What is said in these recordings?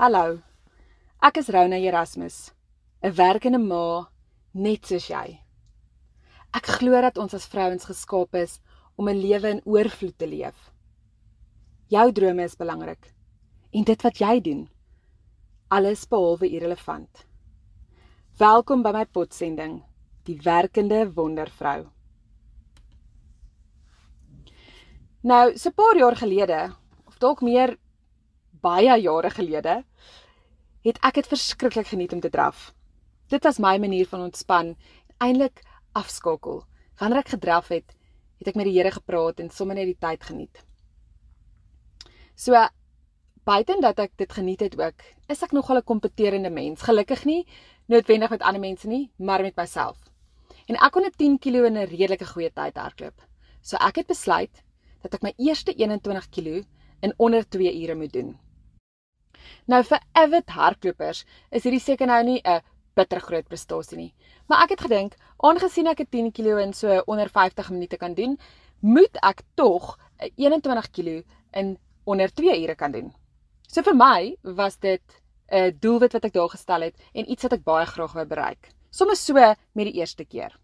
Hallo. Ek is Rona Erasmus, 'n werkende ma net soos jy. Ek glo dat ons as vrouens geskaap is om 'n lewe in oorvloed te leef. Jou drome is belangrik en dit wat jy doen, alles behalwe irrelevant. Welkom by my potsending, die werkende wondervrou. Nou, so 'n paar jaar gelede, of dalk meer baie jare gelede het ek dit verskriklik geniet om te draf. Dit was my manier van ontspan, eintlik afskakel. Wanneer ek gedraf het, het ek met die Here gepraat en sommer net die tyd geniet. So buiten dat ek dit geniet het ook, is ek nogal 'n kompeterende mens. Gelukkig nie noodwendig met ander mense nie, maar met myself. En ek kon 'n 10 kg in 'n redelike goeie tyd hardloop. So ek het besluit dat ek my eerste 21 kg in onder 2 ure moet doen. Nou vir avid hardlopers is hierdie seker nou nie 'n bitter groot prestasie nie. Maar ek het gedink, aangesien ek 'n 10 kg in so onder 50 minute kan doen, moet ek tog 'n 21 kg in onder 2 ure kan doen. So vir my was dit 'n doelwit wat ek daar gestel het en iets wat ek baie graag wou bereik. Sommige so met die eerste keer.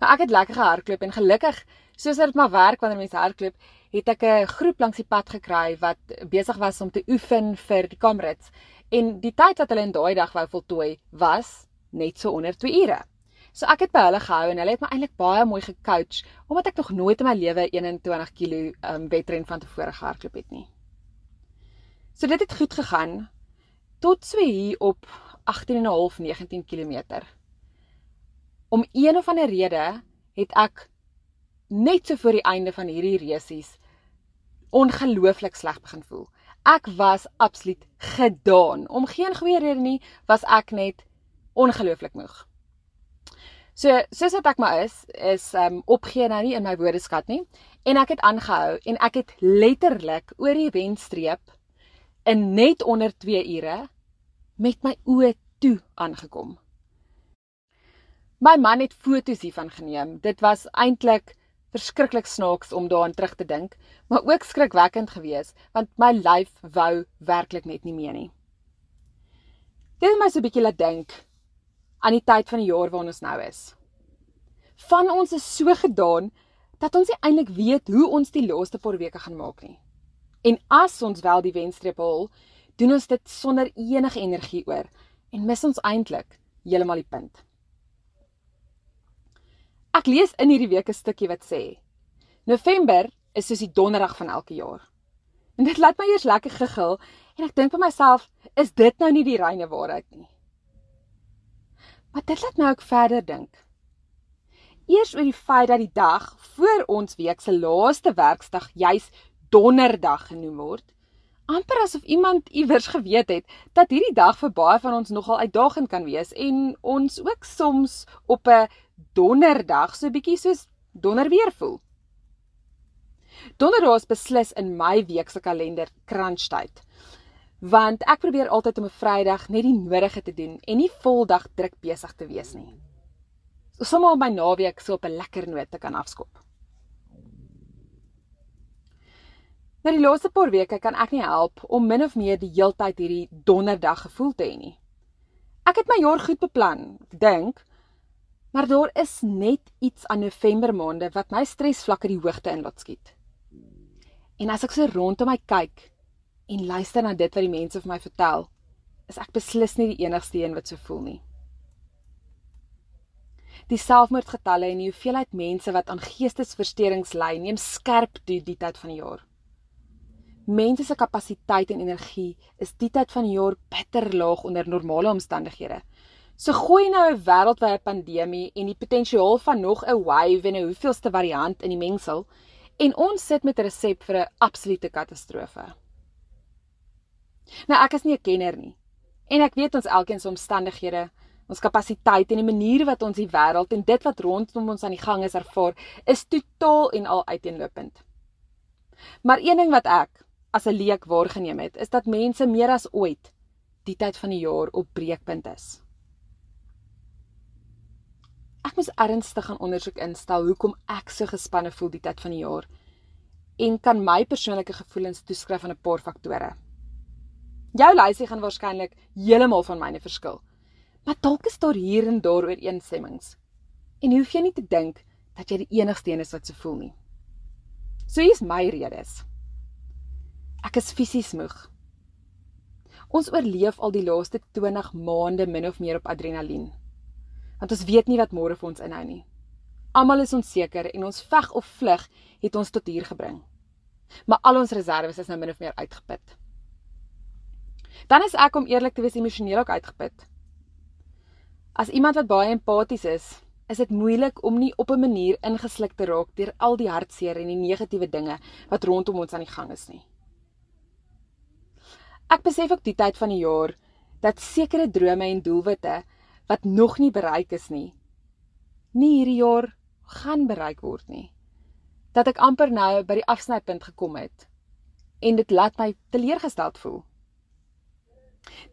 Nou ek het lekker gehardloop en gelukkig, soos dit maar werk wanneer mense hardloop, het ek 'n groep langs die pad gekry wat besig was om te oefen vir die Kamrits en die tyd wat hulle in daai dag wou voltooi was net so onder 2 ure. So ek het by hulle gehou en hulle het my eintlik baie mooi gecoach omdat ek nog nooit in my lewe 21 kg um wedren van tevore gehardloop het nie. So dit het goed gegaan tot so hier op 18.5 19 km. Om een of ander rede het ek net so voor die einde van hierdie resies ongelooflik sleg begin voel. Ek was absoluut gedaan. Om geen goeie rede nie, was ek net ongelooflik moeg. So, soos wat ek maar is, is um opgee nou nie in my woordeskat nie en ek het aangehou en ek het letterlik oor die wenstreep in net onder 2 ure met my oë toe aangekom. My man het foto's hiervan geneem. Dit was eintlik verskriklik snaaks om daaraan terug te dink, maar ook skrikwekkend geweest want my lyf wou werklik net nie meer nie. Dit het my so 'n bietjie laat dink aan die tyd van die jaar waarin ons nou is. Van ons is so gedaan dat ons nie eintlik weet hoe ons die laaste paar weke gaan maak nie. En as ons wel die wenstreep haal, doen ons dit sonder enige energie oor en mis ons eintlik heeltemal die punt. Ek lees in hierdie week 'n stukkie wat sê: November is soos die donderdag van elke jaar. En dit laat my eers lekker gegil en ek dink vir myself, is dit nou nie die reine waarheid nie? Maar dit laat my ook verder dink. Eers oor die feit dat die dag voor ons week se laaste werksdag juis donderdag genoem word, amper asof iemand iewers geweet het dat hierdie dag vir baie van ons nogal uitdagend kan wees en ons ook soms op 'n donderdag so bietjie soos donderweer voel. Donderdag is beslis in my week se kalender crunch tyd. Want ek probeer altyd om 'n Vrydag net die nodige te doen en nie voldag druk besig te wees nie. So sommer om my naweek so op 'n lekker noot te kan afskop. Na die laaste paar weke kan ek nie help om min of meer die heeltyd hierdie donderdag gevoel te hê nie. Ek het my jaar goed beplan, dink, Maar daar is net iets aan November maande wat my stresvlakke die hoogte in laat skiet. En as ek so rondom my kyk en luister na dit wat die mense vir my vertel, is ek beslis nie die enigste een wat so voel nie. Die selfmoordgetalle en die hoeveelheid mense wat aan geestesversteurings ly, neem skerp toe die tyd van die jaar. Mense se kapasiteit en energie is die tyd van die jaar bitter laag onder normale omstandighede. So gooi nou 'n wêreldwye pandemie en die potensiaal van nog 'n wave en 'n hoeveelste variant in die mengsel en ons sit met 'n resep vir 'n absolute katastrofe. Nou ek is nie 'n kenner nie. En ek weet ons elkeen se omstandighede, ons kapasiteit en die manier wat ons die wêreld en dit wat rondom ons aan die gang is ervaar, is totaal en al uiteenlopend. Maar een ding wat ek as 'n leek waargeneem het, is dat mense meer as ooit die tyd van die jaar op breekpunt is. Ek moes ernstig gaan ondersoek instel hoekom ek so gespanne voel die tyd van die jaar en kan my persoonlike gevoelens toeskryf aan 'n paar faktore. Jou lysie gaan waarskynlik heeltemal van myne verskil. Maar dalk is daar hier en daar ooreenstemmings. En hoef jy nie te dink dat jy die enigste een is wat so voel nie. So hier's my redes. Ek is fisies moeg. Ons oorleef al die laaste 20 maande min of meer op adrenalien. Want ons weet nie wat môre vir ons inhou nie. Almal is onseker en ons veg of vlug het ons tot hier gebring. Maar al ons reserves is nou min of meer uitgeput. Dan is ek om eerlik te wees emosioneel ook uitgeput. As iemand wat baie empaties is, is dit moeilik om nie op 'n manier ingesluk te raak deur al die hartseer en die negatiewe dinge wat rondom ons aan die gang is nie. Ek besef ook die tyd van die jaar dat sekere drome en doelwitte wat nog nie bereik is nie, nie hierdie jaar gaan bereik word nie. Dat ek amper nou by die afsnypunt gekom het en dit laat my teleurgesteld voel.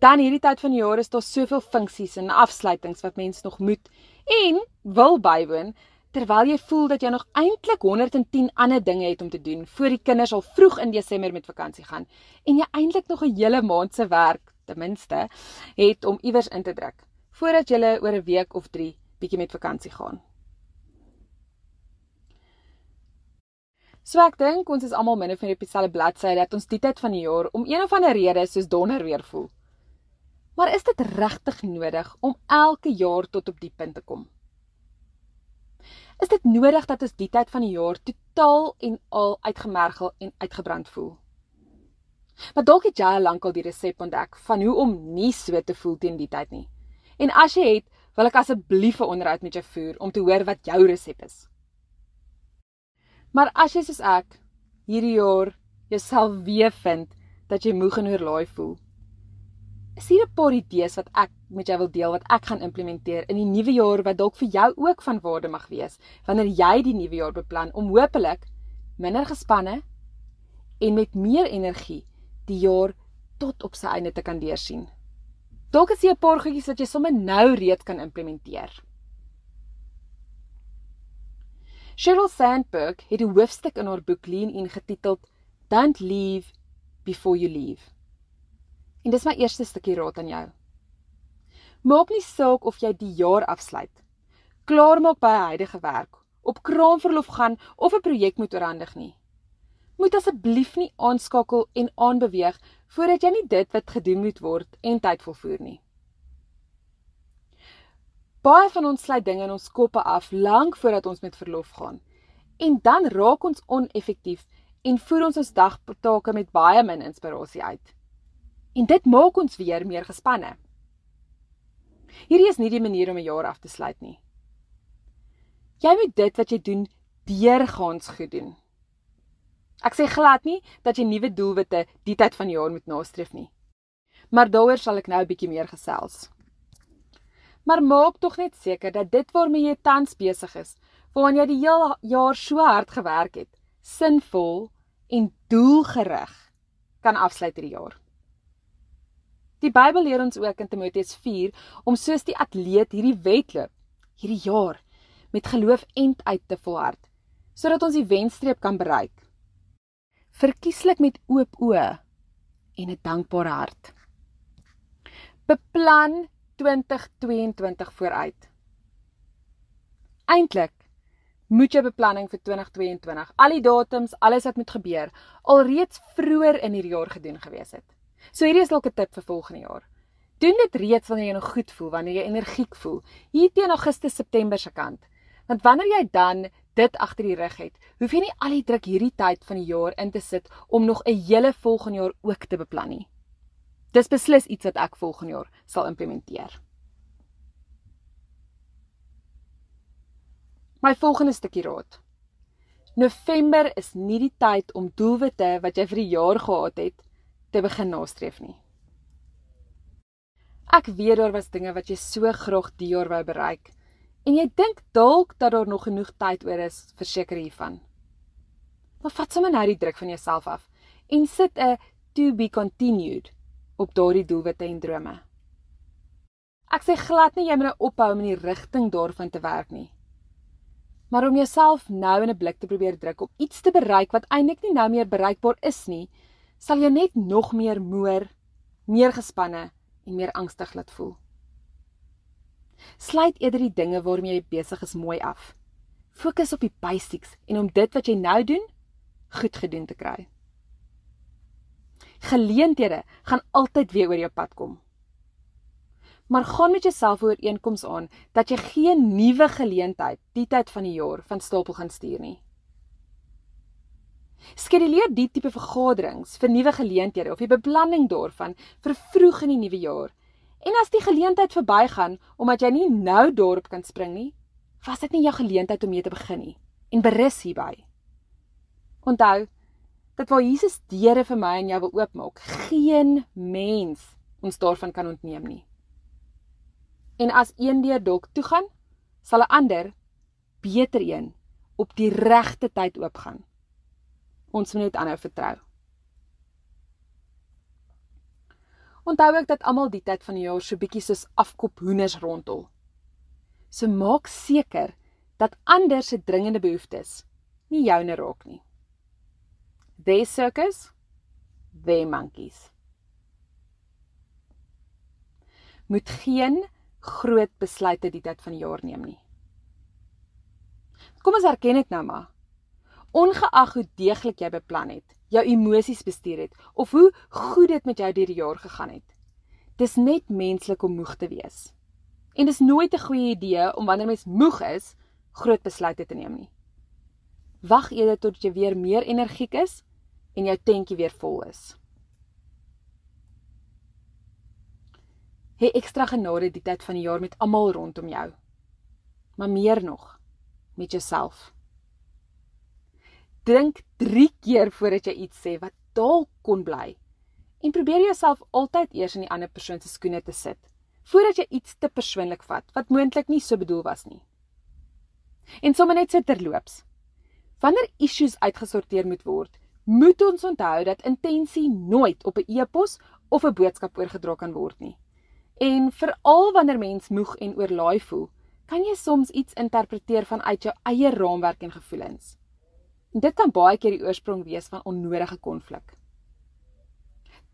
Dan hierdie tyd van die jaar is daar soveel funksies en afsluitings wat mens nog moet en wil bywoon terwyl jy voel dat jy nog eintlik 110 ander dinge het om te doen voor die kinders al vroeg in Desember met vakansie gaan en jy eintlik nog 'n hele maand se werk ten minste het om iewers in te druk voordat jy oor 'n week of 3 bietjie met vakansie gaan. So ek dink ons is almal min of meer op dieselfde bladsy dat ons die tyd van die jaar om een of ander rede soos donder weer voel. Maar is dit regtig nodig om elke jaar tot op die punt te kom? Is dit nodig dat ons die tyd van die jaar totaal en al uitgemergel en uitgebrand voel? Maar dalk het jy al lankal die resep ontdek van hoe om nie so te voel teen die tyd nie. En as jy het, wil ek asseblief 'n onderhoud met jou voer om te hoor wat jou resep is. Maar as jy soos ek hierdie jaar jouself weer vind dat jy moeg en oorlaai voel, is hier 'n paar idees wat ek met jou wil deel wat ek gaan implementeer in die nuwe jaar wat dalk vir jou ook van waarde mag wees wanneer jy die nuwe jaar beplan om hopelik minder gespanne en met meer energie die jaar tot op sy einde te kan deursien. Dalk is hier 'n paar goedjies wat jy sommer nou reeds kan implementeer. Sheryl Sandberg het 'n hoofstuk in haar boek Lean In getiteld Don't Leave Before You Leave. En dis my eerste stukkie raad aan jou. Maak nie saak of jy die jaar afsluit. Klaar maak by 'n huidige werk, op kraamverlof gaan of 'n projek moet oorhandig nie. Moet asseblief nie aanskakel en aanbeweeg voordat jy nie dit wat gedoen moet word en tyd volvoer nie. Baie van ons sluit dinge in ons koppe af lank voordat ons met verlof gaan. En dan raak ons oneffektief en voer ons ons dagtake met baie min inspirasie uit. En dit maak ons weer meer gespanne. Hierdie is nie die manier om 'n jaar af te sluit nie. Jy moet dit wat jy doen deurgaans goed doen. Ek sê glad nie dat jy nuwe doelwitte die tyd van die jaar moet nastreef nie. Maar daaroor sal ek nou 'n bietjie meer gesels. Maar maak tog net seker dat dit waarmee jy tans besig is, waaraan jy die hele jaar so hard gewerk het, sinvol en doelgerig kan afsluit hierdie jaar. Die Bybel leer ons ook in Timoteus 4 om soos die atleet hierdie wedloop, hierdie jaar met geloof end uit te volhard, sodat ons die wenstreep kan bereik. Verkieslik met oop oë en 'n dankbare hart. Beplan 2022 vooruit. Eintlik moet jy beplanning vir 2022, al die datums, alles wat moet gebeur, alreeds vroeër in hierdie jaar gedoen gewees het. So hierdie is dalk 'n tip vir volgende jaar. Doen dit reeds wanneer jy nog goed voel, wanneer jy energiek voel, hier teen Augustus September se kant. Want wanneer jy dan dit agter die rug het, hoef jy nie al die druk hierdie tyd van die jaar in te sit om nog 'n hele volgende jaar ook te beplan nie. Dis beslis iets wat ek volgende jaar sal implementeer. My volgende stukkie raad. November is nie die tyd om doelwitte wat jy vir die jaar gehad het te begin nastreef nie. Ek weet daar was dinge wat jy so graag die jaar wou bereik en jy dink dalk dat daar nog genoeg tyd oor is vir seker hiervan. Maar vat sommer nou die druk van jouself af en sit 'n to be continued op daardie doelwitte en drome. Ek sê glad nie jy moet nou ophou om in die rigting daarvan te werk nie. Maar om jouself nou in 'n blik te probeer druk om iets te bereik wat eintlik nie nou meer bereikbaar is nie, sal jou net nog meer moer, meer gespanne en meer angstig laat voel. Sluit eerder die dinge waarmee jy besig is mooi af. Fokus op die basics en om dit wat jy nou doen goed gedoen te kry. Geleenthede gaan altyd weer oor jou pad kom. Maar gaan met jouself ooreenkoms aan dat jy geen nuwe geleentheid die tyd van die jaar van stapel gaan stuur nie. Skeduleer die tipe vergaderings vir nuwe geleenthede of die beplanning daarvan vir vroeg in die nuwe jaar. En as die geleentheid verbygaan omdat jy nie nou daarop kan spring nie, was dit nie jou geleentheid om mee te begin nie en berus hierby. Onthou dat waar Jesus deure vir my en jou wil oopmaak, geen mens ons daarvan kan ontneem nie. En as een deur dalk toe gaan, sal 'n ander beter een op die regte tyd oopgaan. Ons moet net aanhou vertrou. Onthou ek dat almal die tyd van die jaar so bietjie soos afkop hoenders rondhol. So maak seker dat ander se dringende behoeftes nie joune raak nie. They circus, they monkeys. Moet geen groot besluite die tyd van die jaar neem nie. Kom ons erken dit nou maar ongeag hoe deeglik jy beplan het, jou emosies bestuur het of hoe goed dit met jou deur die jaar gegaan het. Dis net menslik om moeg te wees. En dis nooit 'n goeie idee om wanneer mens moeg is, groot besluite te neem nie. Wag eerder tot jy weer meer energiek is en jou tentjie weer vol is. Hê ekstra genade die tyd van die jaar met almal rondom jou. Maar meer nog met jouself. Dink 3 keer voordat jy iets sê wat dalk kon bly. En probeer jouself altyd eers in die ander persoon se skoene te sit voordat jy iets te persoonlik vat wat moontlik nie so bedoel was nie. En sommer net so terloops. Wanneer issues uitgesorteer moet word, moet ons onthou dat intensie nooit op 'n e-pos of 'n boodskap oorgedra kan word nie. En veral wanneer mens moeg en oorlaai voel, kan jy soms iets interpreteer vanuit jou eie raamwerk en gevoelens. En dit kan baie keer die oorsprong wees van onnodige konflik.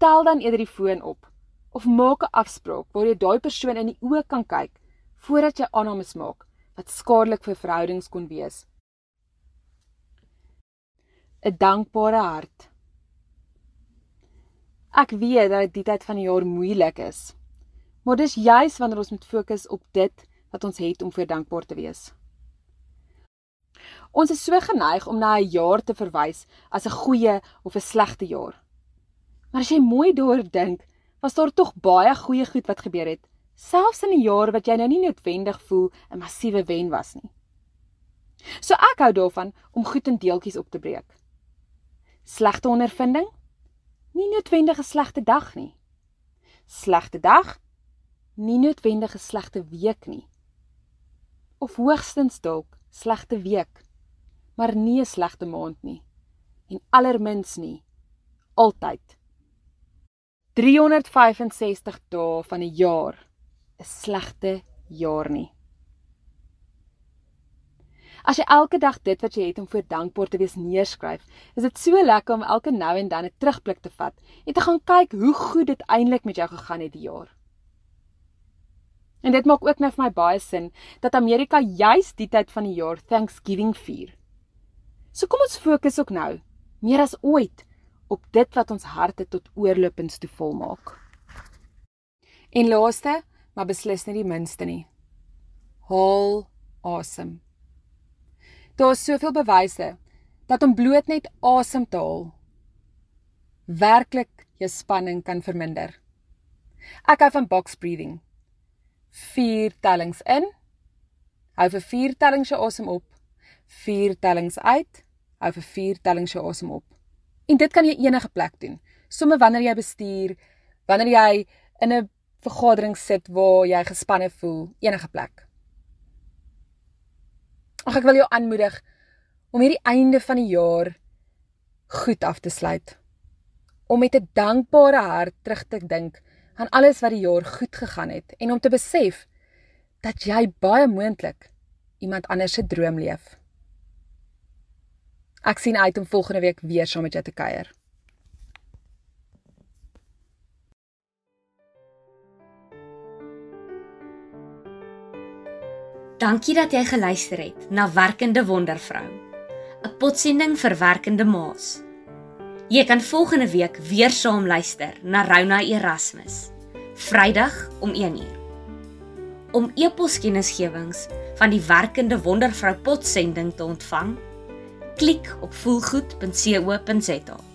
Tel dan eerder die foon op of maak 'n afspraak waar jy daai persoon in die oë kan kyk voordat jy aannames maak wat skadelik vir verhoudings kon wees. 'n Dankbare hart. Ek weet dat dit tyd van die jaar moeilik is. Maar dis juis wanneer ons moet fokus op dit wat ons het om vir dankbaar te wees. Ons is so geneig om na 'n jaar te verwys as 'n goeie of 'n slegte jaar. Maar as jy mooi daaroor dink, was daar tog baie goeie goed wat gebeur het, selfs in 'n jaar wat jy nou nie noodwendig voel 'n massiewe wen was nie. So ek hou daarvan om goed in deeltjies op te breek. Slegte ondervinding? Nie noodwendig 'n slegte dag nie. Slegte dag? Nie noodwendig 'n slegte week nie. Of hoogstens dalk slegte week, maar nie 'n slegte maand nie. En allermins nie altyd 365 dae van 'n jaar 'n slegte jaar nie. As jy elke dag dit wat jy het om voor dankbaar te wees neerskryf, is dit so lekker om elke nou en dan 'n terugblik te vat en te gaan kyk hoe goed dit eintlik met jou gegaan het die jaar. En dit maak ook nou vir my baie sin dat Amerika juis die tyd van die jaar Thanksgiving vier. So kom ons fokus ook nou meer as ooit op dit wat ons harte tot oorlopends toe volmaak. En laaste, maar beslis nie die minste nie. Haal asem. Daar is soveel bewyse dat om bloot net asem te haal werklik jou spanning kan verminder. Ek hou van box breathing. 4 tellings in. Hou vir 4 tellings jou asem op. 4 tellings uit. Hou vir 4 tellings jou asem op. En dit kan jy enige plek doen. Somme wanneer jy bestuur, wanneer jy in 'n vergadering sit waar jy gespanne voel enige plek. Ag ek wil jou aanmoedig om hierdie einde van die jaar goed af te sluit. Om met 'n dankbare hart terug te dink aan alles wat die jaar goed gegaan het en om te besef dat jy baie moontlik iemand anders se droom leef. Ek sien uit om volgende week weer saam met jou te kuier. Dankie dat jy geluister het na Werkende Wondervrou. 'n Potsending vir werkende ma's. Jy kan volgende week weer saam luister na Rona Erasmus. Vrydag om 1uur. Om e-poskennisgewings van die Werkende Wondervrou potsending te ontvang, klik op voelgoed.co.za.